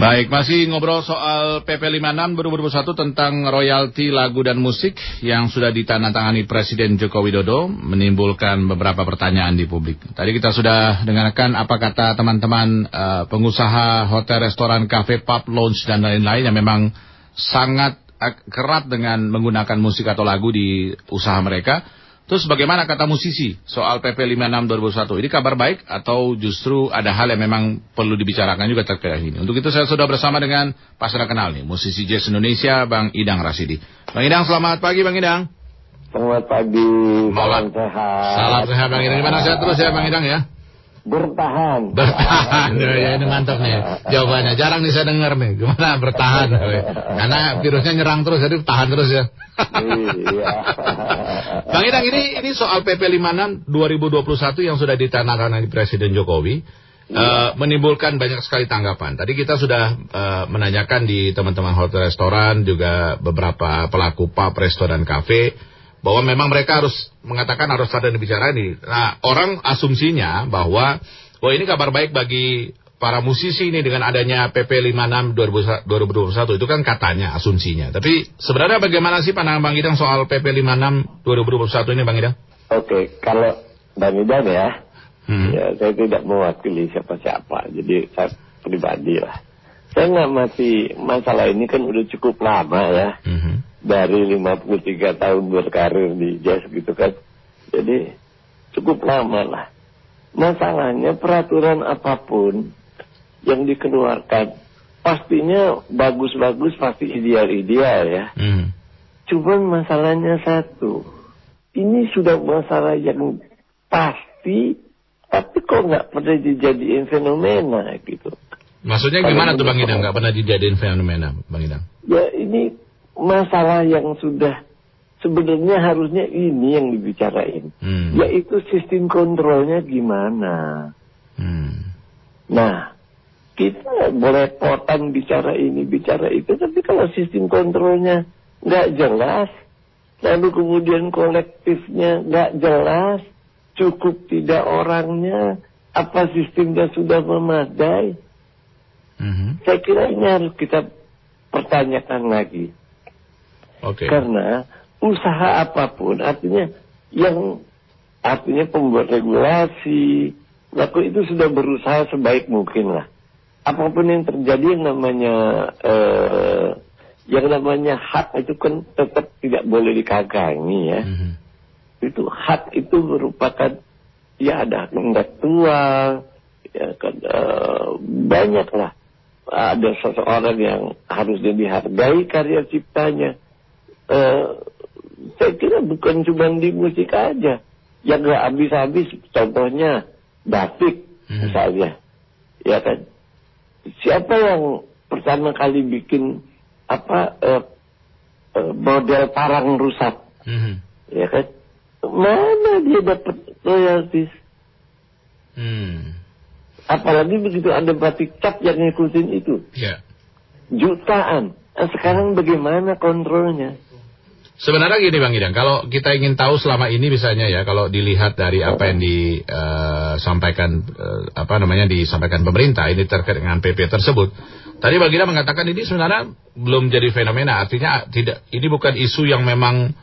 Baik, masih ngobrol soal PP 56 2021 tentang royalti lagu dan musik yang sudah ditandatangani Presiden Joko Widodo menimbulkan beberapa pertanyaan di publik. Tadi kita sudah dengarkan apa kata teman-teman uh, pengusaha hotel, restoran, kafe, pub, lounge dan lain-lain yang memang sangat kerat dengan menggunakan musik atau lagu di usaha mereka. Terus bagaimana kata musisi soal PP 56 2001? Ini kabar baik atau justru ada hal yang memang perlu dibicarakan juga terkait ini? Untuk itu saya sudah bersama dengan pasar kenal nih, musisi jazz Indonesia Bang Idang Rasidi. Bang Idang, selamat pagi Bang Idang. Selamat pagi, salam sehat. Salam sehat Bang Idang. Gimana sehat terus ya Bang Idang ya? Bertahan. Bertahan. ya, ya ini mantap nih jawabannya. Jarang nih saya dengar nih. Gimana bertahan? Karena virusnya nyerang terus jadi tahan terus ya. iya. Bang Idang ini ini soal PP 56 2021 yang sudah ditandatangani Presiden Jokowi. Uh, menimbulkan banyak sekali tanggapan. Tadi kita sudah uh, menanyakan di teman-teman hotel restoran juga beberapa pelaku pub, restoran, kafe bahwa memang mereka harus mengatakan harus ada bicara ini. Nah, orang asumsinya bahwa oh ini kabar baik bagi para musisi ini dengan adanya PP 56 2021 itu kan katanya asumsinya. Tapi sebenarnya bagaimana sih pandangan Bang Idang soal PP 56 2021 ini Bang Idang? Oke, kalau Bang Idang ya, hmm. ya saya tidak mewakili siapa-siapa. Jadi saya pribadi lah. Saya nggak mati masalah ini kan udah cukup lama ya. Hmm dari 53 tahun berkarir di jazz gitu kan. Jadi cukup lama lah. Masalahnya peraturan apa pun yang dikeluarkan pastinya bagus-bagus pasti ideal-ideal ya. Hmm. Cuman masalahnya satu. Ini sudah masalah yang pasti tapi kok nggak pernah dijadiin fenomena gitu. Maksudnya gimana tuh Bang Idang nggak pernah dijadiin fenomena Bang Idang? Ya ini masalah yang sudah sebenarnya harusnya ini yang dibicarain, hmm. yaitu sistem kontrolnya gimana. Hmm. Nah, kita boleh potong bicara ini, bicara itu, tapi kalau sistem kontrolnya nggak jelas, lalu kemudian kolektifnya nggak jelas, cukup tidak orangnya, apa sistemnya sudah memadai, hmm. saya kira ini harus kita pertanyakan lagi. Okay. Karena usaha apa pun artinya yang artinya pembuat regulasi laku itu sudah berusaha sebaik mungkin lah. Apa pun yang terjadi yang namanya eh, yang namanya hak itu kan tetap tidak boleh dikagangi ya. Mm -hmm. Itu hak itu merupakan ya ada intelektual ya kan eh, banyak lah ada seseorang yang harusnya dihargai karya ciptanya eh, saya kira bukan cuma di musik aja. Yang gak habis-habis. Contohnya batik hmm. misalnya. Ya kan? Siapa yang pertama kali bikin apa eh, eh, model parang rusak? Hmm. ya kan? Mana dia dapat royaltis hmm. apalagi begitu ada batik cap yang ngikutin itu. Yeah. jutaan. Nah, sekarang bagaimana kontrolnya Sebenarnya gini Bang Idang, kalau kita ingin tahu selama ini misalnya ya, kalau dilihat dari apa yang disampaikan uh, uh, apa namanya disampaikan pemerintah ini terkait dengan PP tersebut. Tadi Bang Idang mengatakan ini sebenarnya belum jadi fenomena, artinya tidak ini bukan isu yang memang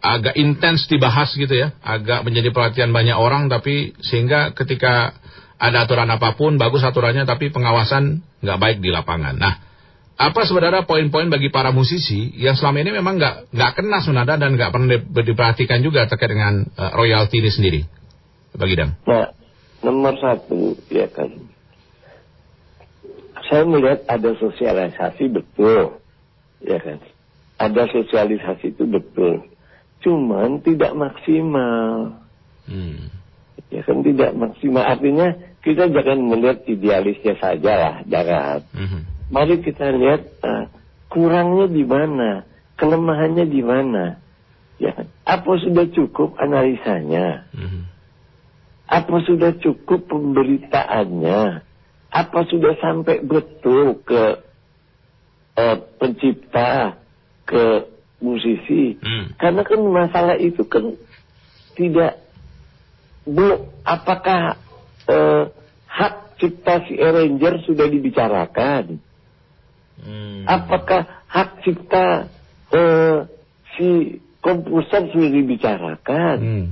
agak intens dibahas gitu ya, agak menjadi perhatian banyak orang tapi sehingga ketika ada aturan apa pun bagus aturannya tapi pengawasan nggak baik di lapangan. Nah, apa sebenarnya poin-poin bagi para musisi yang selama ini memang nggak nggak kena sebenarnya dan nggak pernah diperhatikan juga terkait dengan uh, royalti ini sendiri, bagi Dam? Nah, nomor satu ya kan, saya melihat ada sosialisasi betul, ya kan, ada sosialisasi itu betul, cuman tidak maksimal, hmm. ya kan tidak maksimal. Artinya kita jangan melihat idealisnya saja lah, jangan. Hmm mari kita lihat uh, kurangnya di mana, kelemahannya di mana. Ya, apa sudah cukup analisanya? Mm-hmm. Apa sudah cukup pemberitaannya? Apa sudah sampai betul ke uh, pencipta, ke musisi? Mm. Karena kan masalah itu kan tidak belum apakah uh, hak cipta si arranger sudah dibicarakan? Hmm. Apakah hak cipta uh, si komposer sudah dibicarakan? Hmm.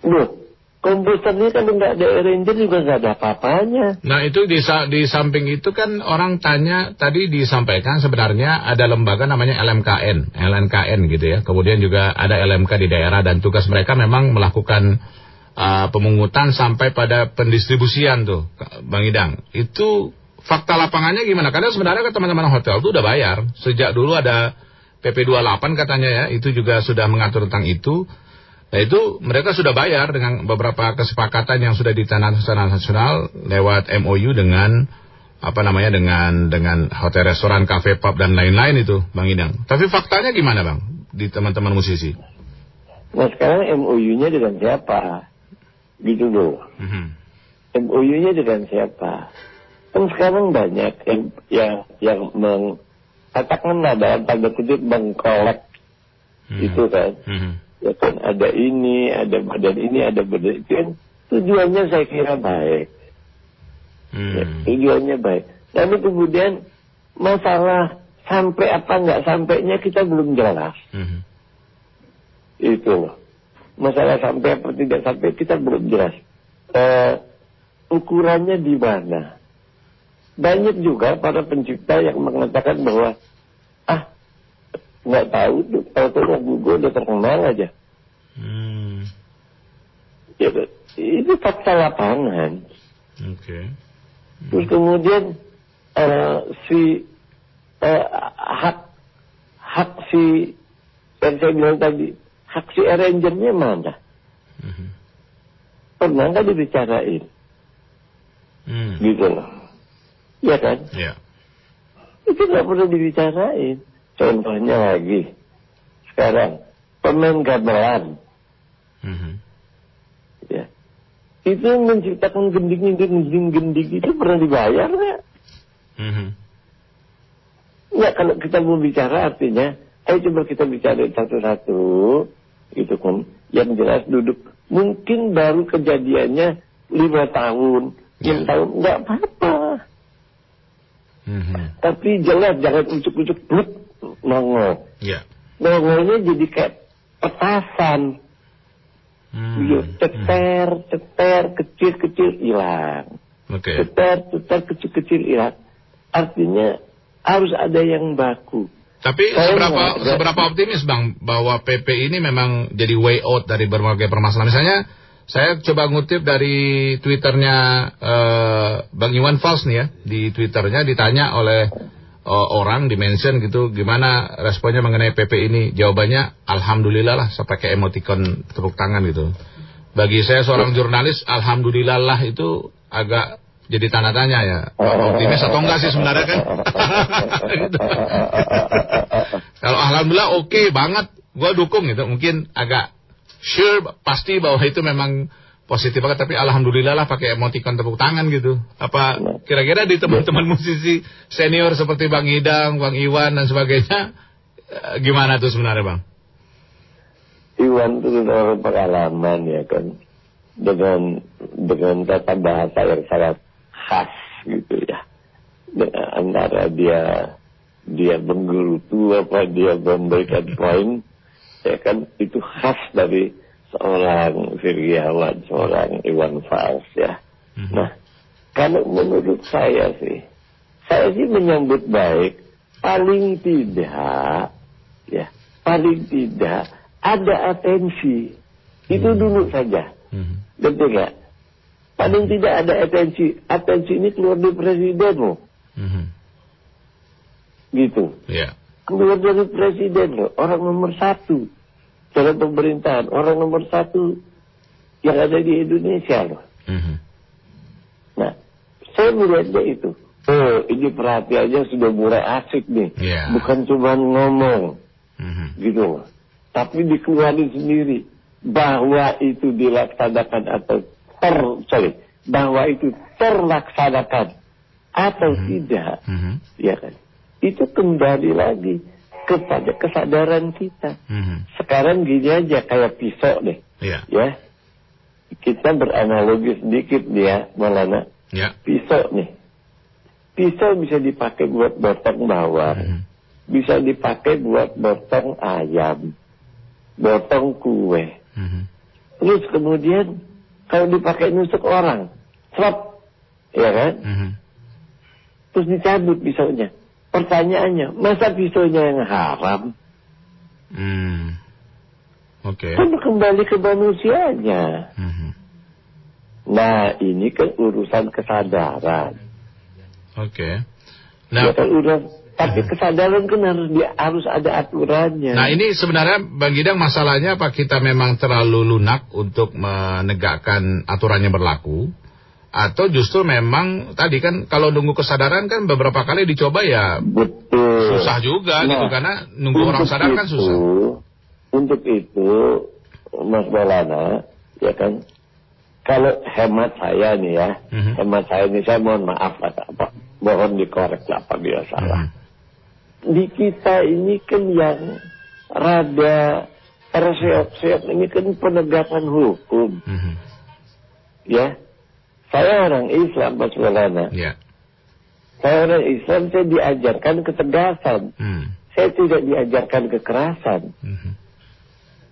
Loh, komposernya kan nggak ada arranger juga nggak ada apa-apanya. Nah itu di, di samping itu kan orang tanya tadi disampaikan sebenarnya ada lembaga namanya LMKN, LNKN gitu ya. Kemudian juga ada LMK di daerah dan tugas mereka memang melakukan uh, pemungutan sampai pada pendistribusian tuh, Bang Idang. Itu fakta lapangannya gimana? Karena sebenarnya kan teman-teman hotel itu udah bayar. Sejak dulu ada PP 28 katanya ya, itu juga sudah mengatur tentang itu. Nah itu mereka sudah bayar dengan beberapa kesepakatan yang sudah ditandatangani secara nasional lewat MOU dengan apa namanya dengan dengan hotel restoran kafe pub dan lain-lain itu Bang Idang. Tapi faktanya gimana Bang di teman-teman musisi? Nah sekarang MOU-nya dengan siapa? Gitu loh. Mm -hmm. MOU-nya dengan siapa? Kan sekarang banyak yang yang yang meng, katakanlah dalam tanda kutip mengkolek hmm. itu kan. Hmm. Ya kan ada ini, ada badan ini, ada badan itu kan tujuannya saya kira baik. Hmm. Ya, tujuannya baik. Tapi kemudian masalah sampai apa nggak sampainya kita belum jelas. Hmm. Itu loh. Masalah sampai apa tidak sampai kita belum jelas. Uh, ukurannya di mana? Banyak juga para pencipta yang mengatakan bahwa ah nggak tahu tuh tahu lagu gue udah terkenal aja. Hmm. Ya, itu fakta lapangan. Oke. Okay. Hmm. Terus kemudian uh, si uh, hak hak si yang saya bilang tadi hak si arrangernya mana? Hmm. Pernah nggak dibicarain? Hmm. Gitu loh. Iya kan? Iya. Itu nggak perlu dibicarain. Contohnya lagi, sekarang pemain gamelan, mm-hmm. ya, itu menciptakan gending-gending-gending itu pernah dibayar nggak? Mm-hmm. Ya kalau kita mau bicara artinya, ayo coba kita bicara satu-satu, gitu kan. Yang jelas duduk, mungkin baru kejadiannya lima tahun, enam yeah. tahun, nggak apa-apa. Mm-hmm. Tapi jelas jangan ucuk-ucuk bluk nongol. Yeah. Nongolnya jadi kayak petasan. Hmm. Iya, ceter, ceter, kecil-kecil hilang. Okay. Ceter, ceter, kecil-kecil hilang. Artinya harus ada yang baku. Tapi Saya seberapa seberapa optimis Bang bahwa PP ini memang jadi way out dari berbagai permasalahan. Misalnya saya coba ngutip dari twitternya uh, Bang Iwan Fals nih ya. Di twitternya ditanya oleh uh, orang di mention gitu gimana responnya mengenai PP ini. Jawabannya Alhamdulillah lah saya pakai emoticon tepuk tangan gitu. Bagi saya seorang jurnalis Alhamdulillah lah itu agak jadi tanda tanya ya optimis atau enggak sih sebenarnya kan gitu. kalau alhamdulillah oke okay banget gue dukung gitu mungkin agak sure pasti bahwa itu memang positif banget tapi alhamdulillah lah pakai emoticon tepuk tangan gitu. Apa kira-kira di teman-teman musisi senior seperti Bang Idang, Bang Iwan dan sebagainya eh, gimana tuh sebenarnya Bang? Iwan itu orang pengalaman ya kan dengan dengan tata bahasa yang sangat khas gitu ya. Dengan antara dia dia menggerutu apa dia memberikan poin ya kan itu khas dari seorang Firgiawan, seorang Iwan Fals ya. Hmm. Nah, kalau menurut saya sih, saya sih menyambut baik, paling tidak, ya, paling tidak ada atensi. Itu hmm. dulu saja. Hmm. Betul nggak? Paling tidak ada atensi. Atensi ini keluar dari presiden loh. Hmm. Gitu. Yeah keluar dari presiden loh, orang nomor satu dalam pemerintahan, orang nomor satu yang ada di Indonesia loh. Mm-hmm. Nah, saya melihatnya itu. Oh, ini perhatiannya sudah mulai asik nih, yeah. bukan cuma ngomong, mm-hmm. gitu. Tapi dikeluarin sendiri bahwa itu dilaksanakan atau ter, sorry, bahwa itu terlaksanakan atau mm-hmm. tidak, mm-hmm. ya kan? Itu kembali lagi kepada kesadaran kita. Mm-hmm. Sekarang gini aja kayak pisau deh, yeah. ya. Kita beranalogi sedikit dia, Malana. Ya. Pisau nih. Pisau bisa dipakai buat botong bawang. Hmm. Bisa dipakai buat botong ayam. Botong kue. Hmm. Terus kemudian kalau dipakai nusuk orang. Serap. Ya kan? Hmm. Terus dicabut pisaunya. Pertanyaannya, masa pisaunya yang haram? Hmm. Oke. Okay. Kan kembali ke manusianya. Hmm. Nah, ini kan urusan kesadaran. Oke. Okay. Nah, ya kan urusan tapi kesadaran kan harus di, harus ada aturannya. Nah ini sebenarnya Bang Gidang masalahnya apa kita memang terlalu lunak untuk menegakkan aturannya berlaku atau justru memang tadi kan kalau nunggu kesadaran kan beberapa kali dicoba ya Betul. susah juga gitu, nah, gitu karena nunggu orang sadar kan susah. Untuk itu Mas Balana ya kan kalau hemat saya nih ya, mm-hmm. hemat saya nih saya mohon maaf apa, mohon dikorek lah apabila salah. Mm-hmm. Di kita ini kan yang rada terseok-seok ini kan penegakan hukum. Mm-hmm. Ya, saya orang Islam Mas Maulana. Yeah. Saya orang Islam, saya diajarkan ketegasan. Mm. Saya tidak diajarkan kekerasan. Mm-hmm.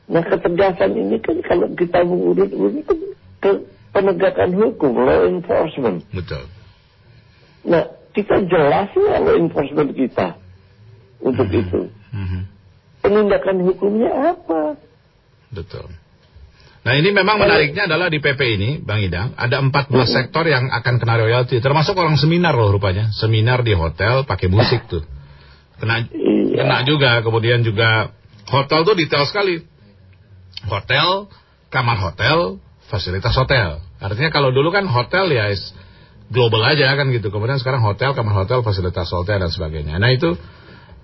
Nah ketegasan ini kan kalau kita mengurut-urut kan ke penegakan hukum, law enforcement. Betul. Nah, kita jelas ya law enforcement kita untuk mm -hmm. itu. Mm -hmm. Penindakan hukumnya apa? Betul. Nah ini memang menariknya adalah di PP ini, Bang Idang, ada 14 mm -hmm. sektor yang akan kena royalti, termasuk orang seminar loh rupanya, seminar di hotel pakai musik tuh, kena, iya. kena juga, kemudian juga hotel tuh detail sekali, hotel, kamar hotel, fasilitas hotel. Artinya kalau dulu kan hotel ya global aja kan gitu. Kemudian sekarang hotel, kamar hotel, fasilitas hotel dan sebagainya. Nah itu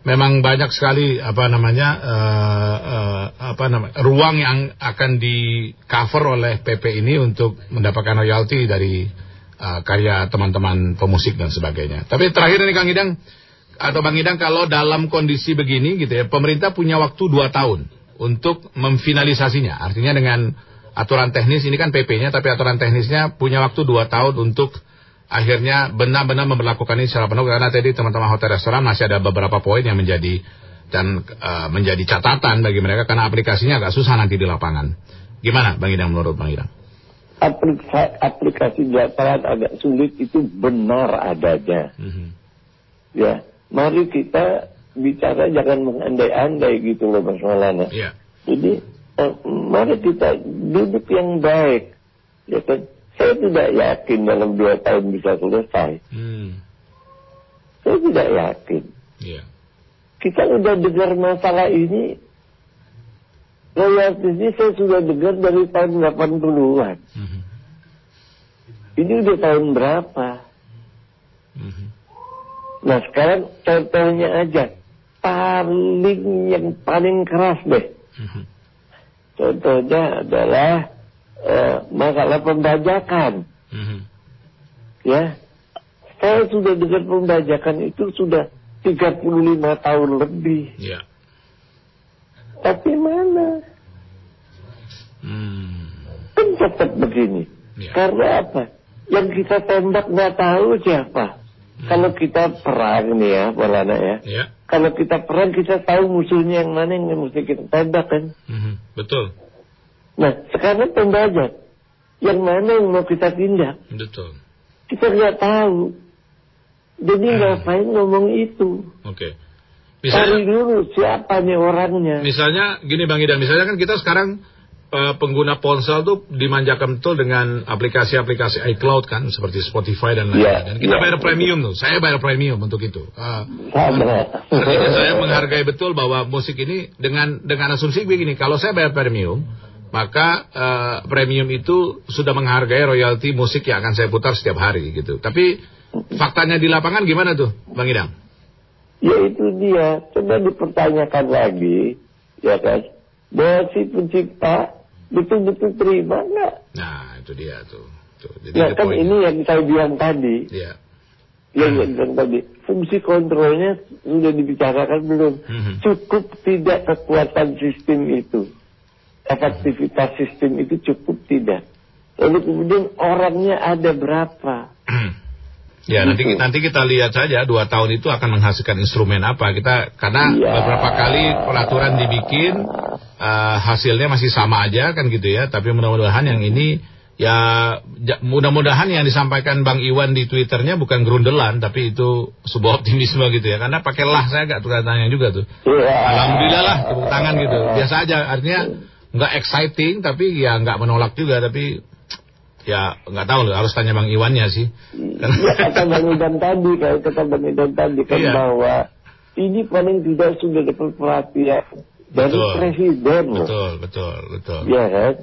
memang banyak sekali apa namanya uh, uh, apa namanya ruang yang akan di cover oleh PP ini untuk mendapatkan royalti dari uh, karya teman-teman pemusik dan sebagainya. Tapi terakhir ini Kang Idang atau Bang Idang kalau dalam kondisi begini gitu ya pemerintah punya waktu dua tahun untuk memfinalisasinya. Artinya dengan aturan teknis ini kan PP-nya tapi aturan teknisnya punya waktu dua tahun untuk akhirnya benar-benar memperlakukan ini secara penuh karena tadi teman-teman hotel restoran masih ada beberapa poin yang menjadi dan uh, menjadi catatan bagi mereka karena aplikasinya agak susah nanti di lapangan. Gimana Bang Idang menurut Bang Idang? Aplikasi, aplikasi lapangan agak sulit itu benar adanya. Mm -hmm. Ya, mari kita bicara jangan mengandai-andai gitu loh Mas Maulana. Yeah. Jadi eh, mari kita duduk yang baik. Ya kan? Saya tidak yakin dalam dua tahun bisa selesai. Hmm. Saya tidak yakin. Yeah. Kita sudah dengar masalah ini. Royaltis saya sudah dengar dari tahun 80-an. Hmm. Ini udah tahun berapa? Hmm. Nah sekarang contohnya aja paling yang paling keras deh. Mm-hmm. Contohnya adalah uh, masalah pembajakan. Mm-hmm. Ya, saya sudah dengar pembajakan itu sudah 35 tahun lebih. Yeah. Tapi mana? Hmm. Kan tetap begini. Yeah. Karena apa? Yang kita tembak nggak tahu siapa. Hmm. Kalau kita perang nih ya, Bolana ya. Yeah. Kalau kita perang kita tahu musuhnya yang mana yang mesti kita tembak kan. Hmm. Betul. Nah sekarang pembajak. Yang mana yang mau kita tindak. Betul. Kita nggak tahu. Jadi hmm. ngapain ngomong itu. Oke. Okay. Misalnya, Cari dulu siapa nih orangnya. Misalnya gini Bang Idan, misalnya kan kita sekarang uh, pengguna ponsel tuh dimanjakan betul dengan aplikasi-aplikasi iCloud kan seperti Spotify dan lain-lain. Yeah, dan kita yeah. bayar premium tuh. Saya bayar premium untuk itu. Uh, saya menghargai betul bahwa musik ini dengan dengan asumsi begini, kalau saya bayar premium, maka uh, premium itu sudah menghargai royalti musik yang akan saya putar setiap hari gitu. Tapi faktanya di lapangan gimana tuh, Bang Idam? Ya itu dia. Coba dipertanyakan lagi, ya kan? Bahwa si pencipta betul-betul terima nggak? Nah itu dia tuh. tuh. Jadi nah kan ini yang saya bilang tadi. Iya. Yang hmm. bilang tadi fungsi kontrolnya sudah dibicarakan belum? Hmm. Cukup tidak kekuatan sistem itu, efektivitas sistem itu cukup tidak. Lalu kemudian orangnya ada berapa? Ya nanti gitu. nanti kita lihat saja dua tahun itu akan menghasilkan instrumen apa kita karena ya. beberapa kali peraturan dibikin uh, hasilnya masih sama aja kan gitu ya tapi mudah-mudahan yang ini ya mudah-mudahan yang disampaikan Bang Iwan di twitternya bukan gerundelan tapi itu sebuah optimisme gitu ya karena pakai lah saya agak tukar tanya juga tuh ya. alhamdulillah lah tepuk tangan gitu biasa aja artinya nggak exciting tapi ya nggak menolak juga tapi Ya nggak tahu loh, harus tanya Bang Iwannya sih. Ya, kata Bang Iwan tadi, kayak kata Bang Iwan tadi kan iya. bahwa ini paling tidak sudah dapat perhatian dari betul. presiden loh. Betul, betul, betul. Ya kan?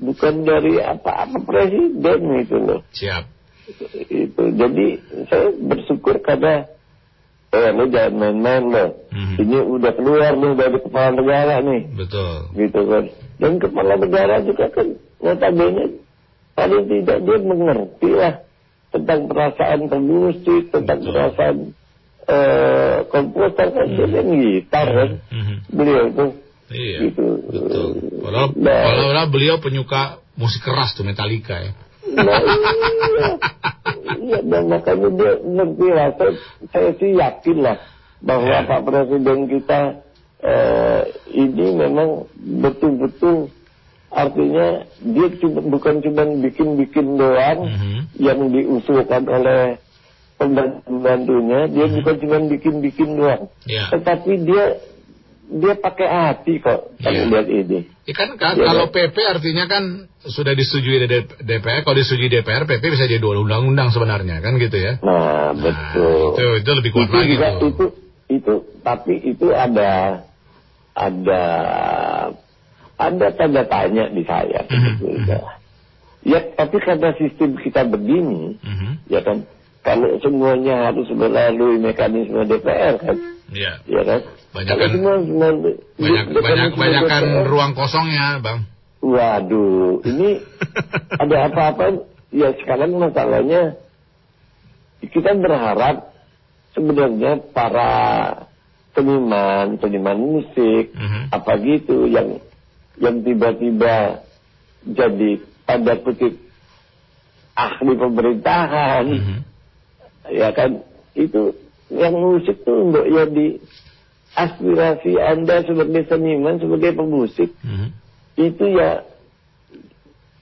Bukan dari apa-apa presiden itu loh. Siap. Itu, jadi saya bersyukur karena eh lo jangan main-main loh. Mm-hmm. Ini udah keluar nih dari kepala negara nih. Betul. Gitu kan. Dan kepala negara juga kan notabene paling tidak dia mengerti lah tentang perasaan pemusik, tentang Betul. perasaan uh, komposer kan hmm. dia kan gitar kan hmm. beliau itu iya gitu. betul padahal, nah, padahal beliau penyuka musik keras tuh Metallica ya nah, iya iya dan makanya dia ngerti lah saya, saya sih yakin lah bahwa ya. Pak Presiden kita uh, ini memang betul-betul artinya dia cuma, bukan cuma bikin-bikin doang mm -hmm. yang diusulkan oleh pembantu-pembantunya, dia mm -hmm. bukan cuma bikin-bikin doang, yeah. tetapi dia dia pakai hati kok kalau yeah. lihat ini. Ya kan, kan ya, kalau PP artinya kan sudah disetujui DPR, kalau disetujui DPR PP bisa jadi dua undang-undang sebenarnya kan gitu ya. Nah, nah betul. Itu itu lebih kuat itu lagi juga, Itu itu tapi itu ada ada ada tanda tanya di saya sebetulnya. Mm-hmm. Ya, tapi karena sistem kita begini, mm-hmm. ya kan, kalau semuanya harus melalui mekanisme DPR kan, yeah. ya kan, banyak kan, semua, semua, banyak banyak banyakkan ruang kosongnya, bang. Waduh, ini ada apa-apa? Ya sekarang masalahnya kita berharap sebenarnya para seniman, seniman musik, mm -hmm. apa gitu yang yang tiba-tiba jadi tanda kutip ahli pemerintahan, mm -hmm. ya kan itu yang musik tuh untuk ya di aspirasi anda sebagai seniman sebagai pemusik mm -hmm. itu ya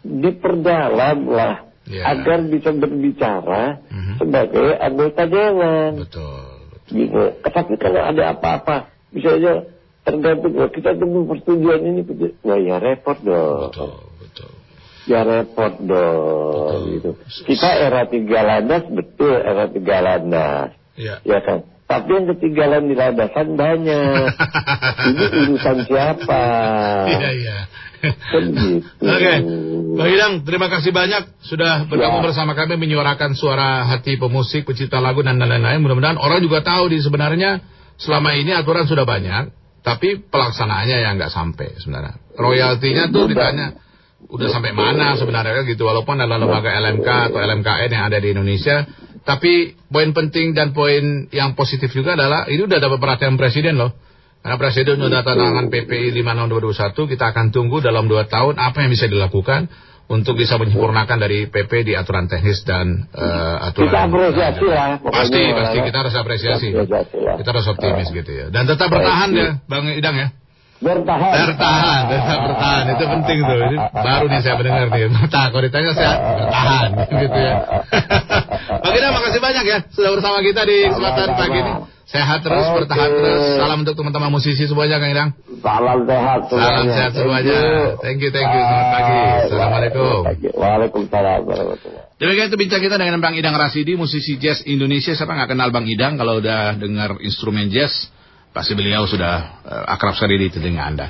diperdalam lah yeah. agar bisa berbicara mm -hmm. sebagai anggota dewan. Betul. Gitu. Tapi kalau ada apa-apa, bisa aja tergantung oh, kita tunggu persetujuan ini wah ya repot dong betul betul ya repot dong betul. gitu kita era tiga landas betul era tiga landas ya, ya kan tapi yang ketinggalan di landasan banyak ini urusan siapa iya iya kan gitu. Oke, okay. Bang Idang, terima kasih banyak sudah bergabung ya. bersama kami menyuarakan suara hati pemusik, pencipta lagu dan lain-lain. Mudah-mudahan orang juga tahu di sebenarnya selama ini aturan sudah banyak, tapi pelaksanaannya yang nggak sampai sebenarnya. Royaltinya tuh ditanya udah sampai mana sebenarnya gitu walaupun ada lembaga LMK atau LMKN yang ada di Indonesia tapi poin penting dan poin yang positif juga adalah ini udah dapat perhatian presiden loh. Karena presiden sudah tangan PPI 5 tahun 2021 kita akan tunggu dalam 2 tahun apa yang bisa dilakukan untuk bisa menyempurnakan dari PP di aturan teknis dan uh, aturan kita apresiasi lah. Pasti pasti. Kita harus apresiasi. Kita harus optimis gitu ya. Dan tetap bertahan ya Bang Idang ya bertahan bertahan tetap bertahan itu penting tuh ini baru nih saya mendengar nih bertahan kalau ditanya saya bertahan gitu ya Bang Idang makasih banyak ya sudah bersama kita di kesempatan pagi ini Sehat terus, okay. bertahan terus. Salam untuk teman-teman musisi semuanya, Kang Idang. Salam sehat semuanya. Salam sehat semuanya. Thank you, thank you. Selamat pagi. Assalamualaikum. Waalaikumsalam Demikian itu bincang kita dengan Bang Idang Rasidi, musisi jazz Indonesia. Siapa nggak kenal Bang Idang kalau udah dengar instrumen jazz? Pasti beliau sudah uh, akrab sekali di telinga Anda.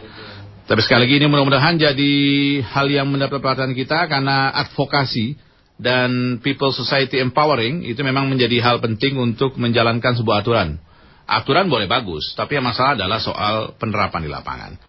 Tapi sekali lagi ini mudah-mudahan jadi hal yang mendapat perhatian kita karena advokasi dan people society empowering itu memang menjadi hal penting untuk menjalankan sebuah aturan. Aturan boleh bagus, tapi yang masalah adalah soal penerapan di lapangan.